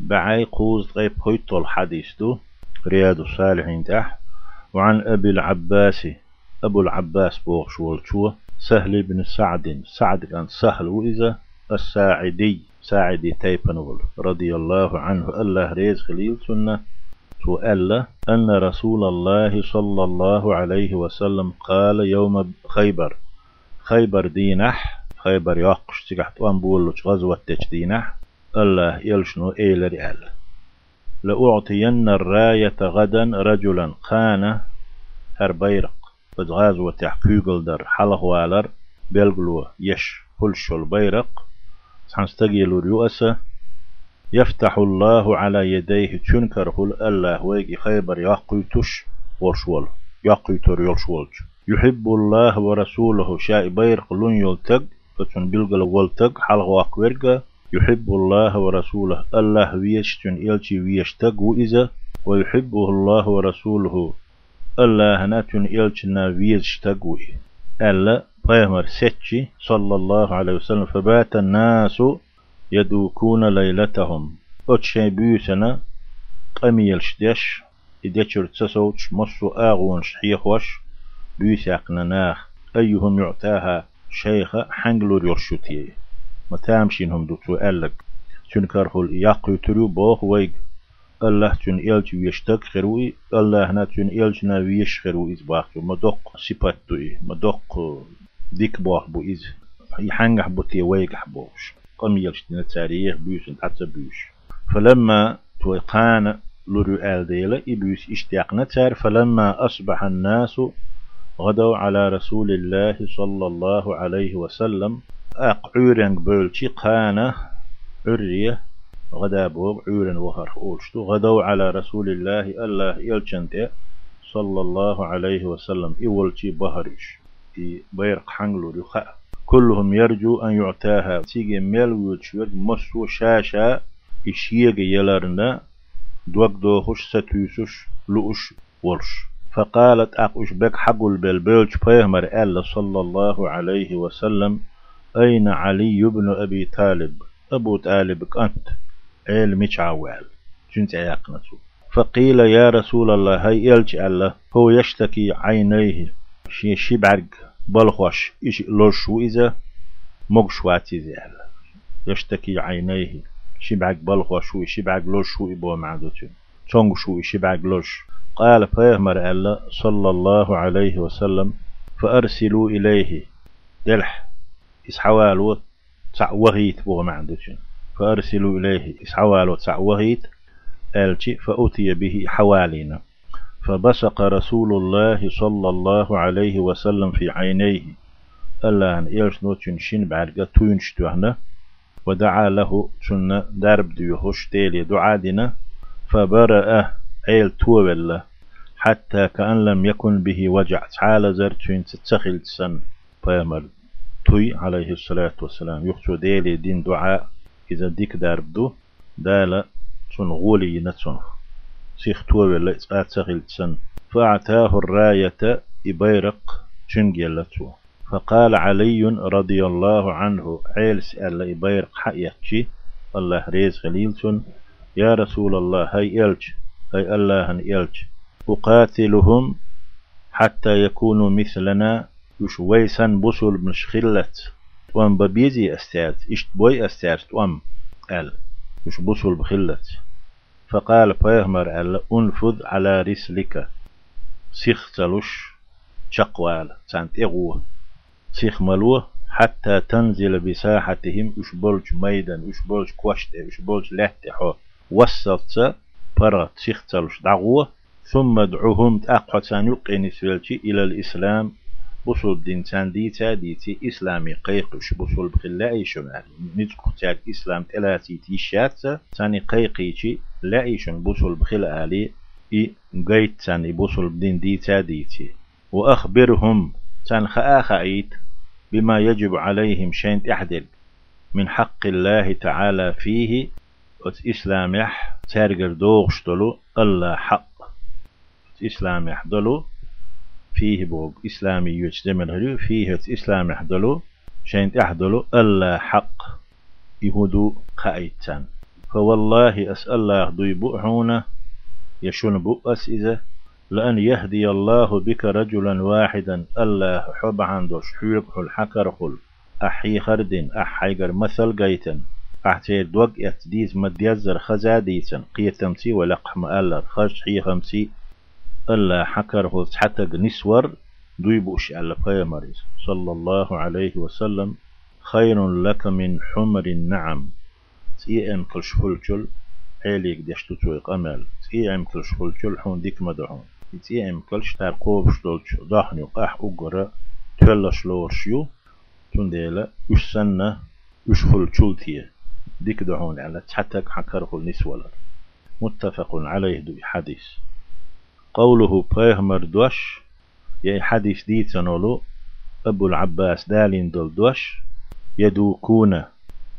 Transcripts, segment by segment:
بعي قوز غيب هيتو الحديث دو رياض الصالحين تح وعن أبي العباس أبو العباس بوغ شو سهل بن سعد سعد كان سهل وإذا الساعدي ساعدي تيبنول رضي الله عنه الله ريز خليل سنة. سؤال أن رسول الله صلى الله عليه وسلم قال يوم خيبر خيبر دينح خيبر يقش تقحت وانبولوش غزوة دينح. الله يلشنو إيلر أل لأعطين الراية غدا رجلا خان هر بيرق غزوة تحقيق در حلق والر بلغلو يش هلشو البيرق سنستقيلو ريؤسة يفتح الله على يديه تنكره الله ويجي خيبر يقيتش ورشول يقيتر يلشولج. يحب الله ورسوله شاء بيرق لون يلتق فتن بلغل والتق حلق واقورغا يحب الله ورسوله. الله ويشتن إلشي ويشتق وإذا ويحبه الله ورسوله. الله ناتن إلشنا ويشتق ألا بيمر ستشي صلى الله عليه وسلم. فبات الناس يدوكون ليلتهم. أتشي بيوسنا قميل شدش إدشر تسوتش مصو آغون شحيخوش. بيساقنا ناخ أيهم يعتاها شيخ حنجلور يرشوتي. ما تامشينهم دوتو ألق تنكرهل يقو ترو بوخ ويق الله تون إلج ويشتك خروي الله نا تون إلج نا ويش خروي إز باختو ما دوق سيباتو ما دوق ديك بوخ بو إز يحنجح بوتي ويقح بوش قم يلشتنا تاريخ بيوس حتى بيوش فلما توقان لورو آل إبيوس اشتياقنا تار فلما أصبح الناس غدوا على رسول الله صلى الله عليه وسلم. أقعورن بولشي قانا عرية غدا بوب عورن وهر أولشتو غدوا على رسول الله الله يلچنت صلى الله عليه وسلم إولشي بهرش إي بيرق حنغلو رخاء كلهم يرجو أن يعتاها تيجي ميل ويلشيوك مسو شاشا إشيغ يلارنا دوك دوخش ستوسش لؤش ورش. فقالت أقش بك حقل بالبيلش بيهمر ألا صلى الله عليه وسلم أين علي بن أبي طالب؟ أبو طالب أنت. عيل مش عوال جنت عيقنته فقيل يا رسول الله هاي إلج الله هو يشتكي عينيه. شي شبعرق بلخوش إيش لوشو إذا؟ مقشواتي الله يشتكي عينيه. شبعك بلخوش شبعك لوشو إبو معدوتو تونغشو شبعك لوش قال فيهمر الله صلى الله عليه وسلم فأرسلوا إليه. دلح. إسحوالو تسع وهيت بو معدوتو فأرسلوا إليه إسحوال وتسع وهيت ألتي فأتي به حوالينا. فبصق رسول الله صلى الله عليه وسلم في عينيه. ألا أن إلش نوتشن شين بعرقة توينشتوهنا ودعا له شن درب ديوهش تيلي دعادنا. فبرأ عيل توبل حتى كأن لم يكن به وجع. تعالى زرتين تتسخل سن. فيمر توي عليه الصلاة والسلام. يخشو ديلي دين دعاء. إذا ديك داربدو دالا تون غولي نتون سيخ توبي لا سخيل تسن فأعتاه الراية إبيرق تنجلتو فقال علي رضي الله عنه عيل سأل إبيرق حقيقتي الله ريز خليلتون يا رسول الله هاي إلج هاي الله هن إلج أقاتلهم حتى يكونوا مثلنا. يش ويسن بصل مش خلت وان ببيزي استعد إشت بوي استعد وام قال مش بصل بخلت. فقال بيهمر قال أنفذ على رسلك. سيخ تلوش شقوال سانت اغوه سيخ ملوه حتى تنزل بساحتهم اشبولج ميدان اشبولج كوشت اشبولج لحتحو وصلت برا سيخ تلوش دعوه ثم ادعوهم تأقوى يقين إلى الإسلام. بوصل دين تان ديتا ديتي إسلامي قيقش بوصل بخلا شمال نتقو تاك إسلام تلاتي تيشات تاني قيقيتي لا إيشن بوصل بخلا آلي إي قيت تاني بوصل بدين ديتا ديتي وأخبرهم تان خآخايت بما يجب عليهم شين تحدل من حق الله تعالى فيه إسلام يح تارجر دوغشتلو الله حق. إسلام يحضلو فيه بوغ إسلامي يجتمل هلو فيه إسلام يحضلو شين تحضلو ألا حق يهودو قائتان فوالله أسأل الله دوي بؤحونا يشون بؤس إذا لأن يهدي الله بك رجلا واحدا الله حب عنده شحيق حل حكر خل أحي خردين أحيقر مثل قيتن أحتي دوق يتديز مديزر خزاديسن قيتمسي ولقح ألا خش حي خمسي. ألا حكر خل حتى نسور دويبوش على مريز صلى الله عليه وسلم. خير لك من حمر النعم. تي أم كل شحول عيليك دشتو توي قمل. تي أم كل شحول حون ديك مدعون تي أم كل شتار قوب شتولش ضحني قاح أقرأ. تولش لورشيو تنديلا. وش سنة. وش خل تي. ديك دعون على تحتك حكره النسوة متفق عليه دو حديث. قوله بيهمر دوش يا حديث دي تنولو أبو العباس دالين دول دوش يدوكون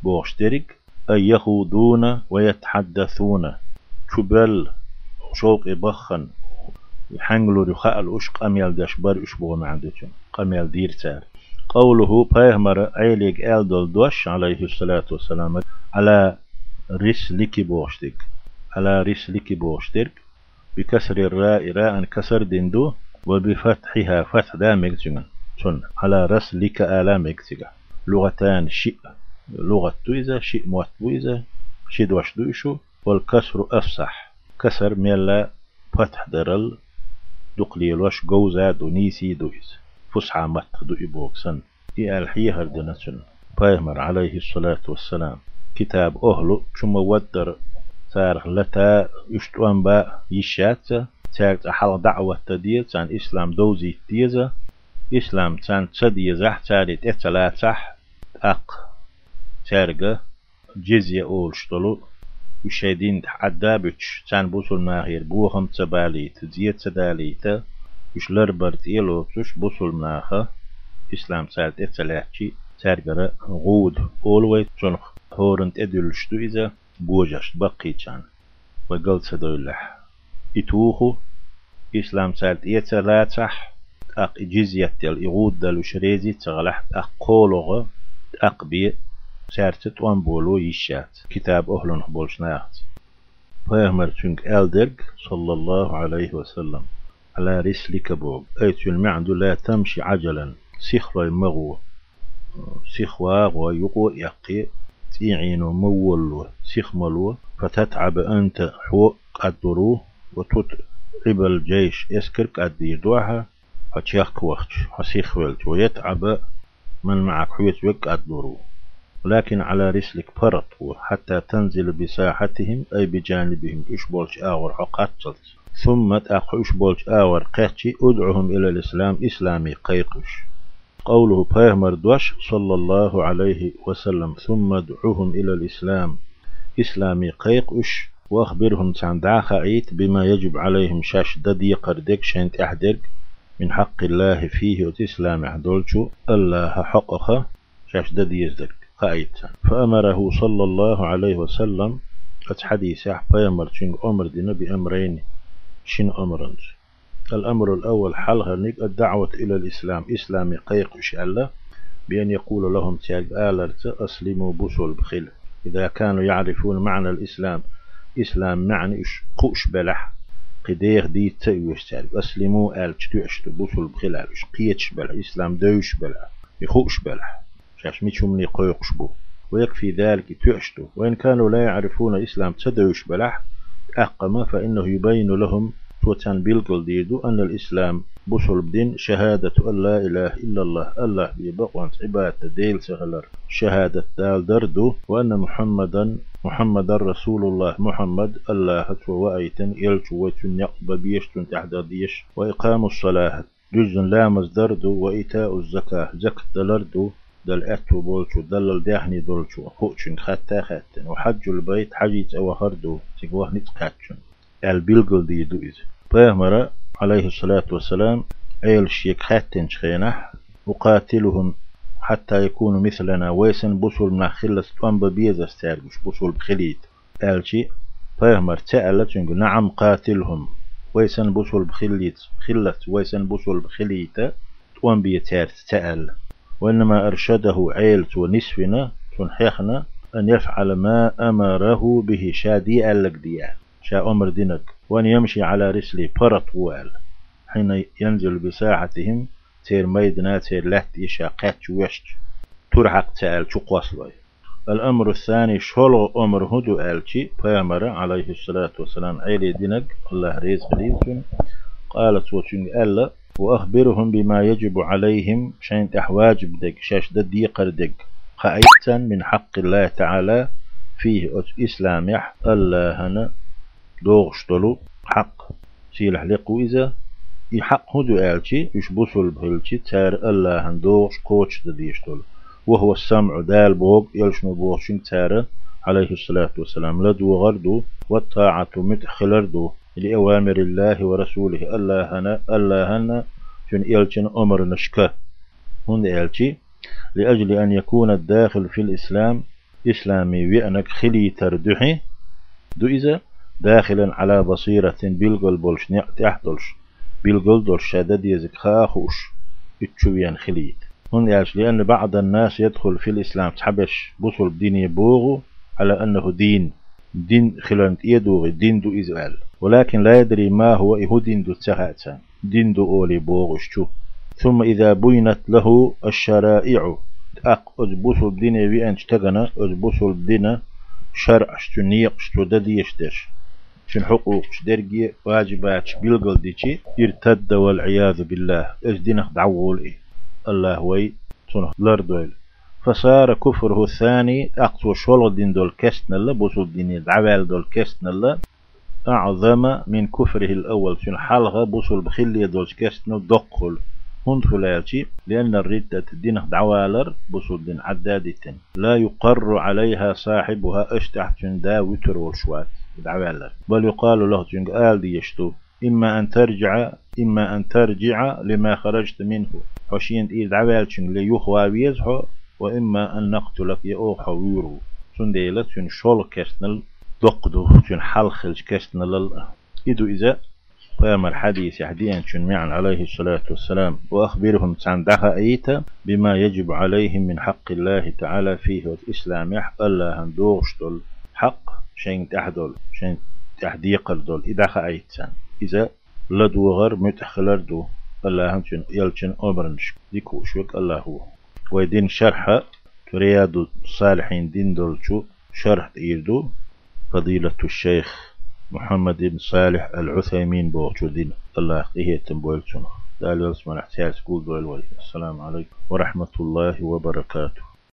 بوشترك أي يخوضون ويتحدثون. شبل شوق بخن يحنجلو رخاء أش قميل داش بر أشبه معندتون قميل دير تار قوله بيهمر أيليك آل دول دوش عليه الصلاة والسلام على رسلك بوشتك على رسلك بوشتك بكسر الراء راء كسر دندو وبفتحها فتح دا تون على رس لك آلا لغتان شيء لغة تويزة شيء موت تويزة شيء دوش دوشو والكسر أفصح كسر ميلا فتح درل دقلي الوش جوزا دونيسي دويز. فسحة مت دو إبوكسن إي الحي هردنتن بايمر عليه الصلاة والسلام. كتاب أهلو شما ودر سار لتا يشتوان با يشات تاعت حال دعوة تدير تان إسلام دوزي تيزا إسلام تان تدي زح تاري تتلا تح أق تارجة جزية أول شطلو وشيدين تحدى بيتش تان بوصل ناغير بوهم تبالي تزيد تدالي تا وش لربرت إيلو تش بوصل ناخا إسلام تال تتلاحشي تارجة غود أولوي تنخ هورنت أدلشتو إذا. بوجشت بقي كان وقلت سدولح إتوخو إسلام سالت يتلاتح أق جزية تل إغود دلو شريزي تغلح أق قولغ أق بي سارتت وان بولو يشات كتاب أهلن بولشناهت فيهمر تنك ألدرق صلى الله عليه وسلم على رسلك بوغ أيت المعد لا تمشي عجلا. سخر المغو سخوا ويقو يقي تيعينو مولو سخملو فتتعب أنت حو قدروه وتتعب الجيش يسكر قد يدوها هتشيخ وقت حسيخ ولت ويتعب من معك حويت وك قدروه ولكن على رسلك فرط حتى تنزل بساحتهم أي بجانبهم إشبولش آور ثم تأخ إشبولش آور قاتشي أدعهم إلى الإسلام إسلامي قيقش. قوله بيهمر دوش صلى الله عليه وسلم ثم ادعوهم إلى الإسلام. إسلامي قيقش وأخبرهم عن دعاخ عيت بما يجب عليهم شاش ددي قردك شنت أحدك. من حق الله فيه وتسلام أحدولشو الله حقها شاش ددي يزدك. قايت فأمره صلى الله عليه وسلم حديث بيامر شن أمر دينا بأمرين شن أمرنج الأمر الأول حلها الدعوة إلى الإسلام. إسلامي قيق الله بأن يقول لهم تياج آلرت أسلموا بسول بخيل. إذا كانوا يعرفون معنى الإسلام إسلام معنى قوش بلح. قدير دي تأيوش تارك أسلموا آل تشتوش بسول بخيل إش قيتش بلح إسلام دوش بلح. يخوش بلح. شاش ميتشم لي قيقش بو. ويكفي ذلك تؤشتو وإن كانوا لا يعرفون إسلام تدوش بلح. أقم فإنه يبين لهم توتان بيلقل ديدو أن الإسلام بوصل بدين شهادة أن لا إله إلا الله الله بيبقى عبادة ديل سهلر شهادة دال دردو وأن محمدا محمد رسول الله محمد الله وأيتن إلش ويتن يقب بيشتن تحت ديش. وإقام الصلاة جزن لامز دردو وإيتاء الزكاة زكاة دلردو دل أتو بولشو دل الدهني دولشو خوشن خطا خطن وحج البيت حجيت أو هردو تقوه نتقاتشن. البلغل دي دو إذ بامر عليه الصلاة والسلام أيل شيك خاتن شخينح وقاتلهم حتى يكونوا مثلنا ويسن بصول من خلص تنبا بيزا استارجش بصول بخليت ألشي بامر تألا تنقل نعم قاتلهم. ويسن بصول بخليت خلت ويسن بصول بخليت تنبا تارت تأل. وإنما أرشده عيلت ونسفنا تنحيخنا أن يفعل ما أمره به شادي ألق ديال شا أمر دينك وأن يمشي على رسلي فرط وال. حين ينزل بساحتهم تير ميدنا تير لحت إشا قاتش وشت ترحق تال تقوصلوي الأمر الثاني شلو أمر هدو ألشي فيامر عليه الصلاة والسلام عيلي دينك الله رزق ليكم قالت وشن ألا وأخبرهم بما يجب عليهم شين تحواج بدك شاش ددي قردك. قايتا من حق الله تعالى فيه إسلام الله دوغشتلو حق سيلح لقو إذا يحق هدو آلشي يش بوصل بهلشي تار الله هن دوغش كوتش دديشتلو وهو السمع دال بوغ يلشنو بوغ شن تار عليه الصلاة والسلام لدو غردو والطاعة متخلردو لأوامر الله ورسوله الله هنا الله هنا شن إلشن أمر نشكه. هون إلشي لأجل أن يكون الداخل في الإسلام إسلامي وأنك خلي تردحي. دو إذا داخلا على بصيرة بلغل بولش نعتحدلش بلغل دولش شدد يزك خاخوش اتشويان خليت هون يالش لأن بعض الناس يدخل في الإسلام تحبش بصل بدين يبوغو على أنه دين. دين خلانت يدوغ دين دو إزرائيل. ولكن لا يدري ما هو إهو دين دو تسهاتان دين دو أولي بوغشتو ثم إذا بينت له الشرائع أق أزبوس الدين أنش تغنى أزبوس الدين شرع شتنيق شتدديشتش شن حقوق شدرجي واجبات بيلقل ديشي ارتد والعياذ بالله. اش دينك دعول إيه الله وي تنه لردويل فصار كفره الثاني أقصو شول دين دول كستن الله بوسو الدين دعوال دول كستن الله. أعظم من كفره الأول شن حلغة بوسو البخلية دول كستن دقل. هند فلاتي لأن الردة الدين دعوالر بوسو الدين عدادة. لا يقر عليها صاحبها اشتحت دا وتر والشوات. دعوالر بل يقال له جنگ آل دي يشتو. إما أن ترجع إما أن ترجع لما خرجت منه. حشين إيه دعوال جنگ ليخوا ويزحو وإما أن نقتلك يأوح ويرو سنديلة سن شول كسنل دقدو سن حلخل كسنل إدو إذا قام الحديث يحديان شن معن عليه الصلاة والسلام. وأخبرهم عن أيتا بما يجب عليهم من حق الله تعالى فيه والإسلام يحق. الله هندوغش دول حق. شين تحدول شين تحديق دول. إذا أيتان إذا لدو غر متخلر دو الله هم شن يلشن أمرنش ديكوش وك الله هو. ويدين شرح رياض الصالحين دين دولشو شرح إيردو فضيلة الشيخ محمد بن صالح العثيمين بوغشو دين الله إيه تنبويل شنو دال يلسمن احتياج قول السلام عليكم ورحمة الله وبركاته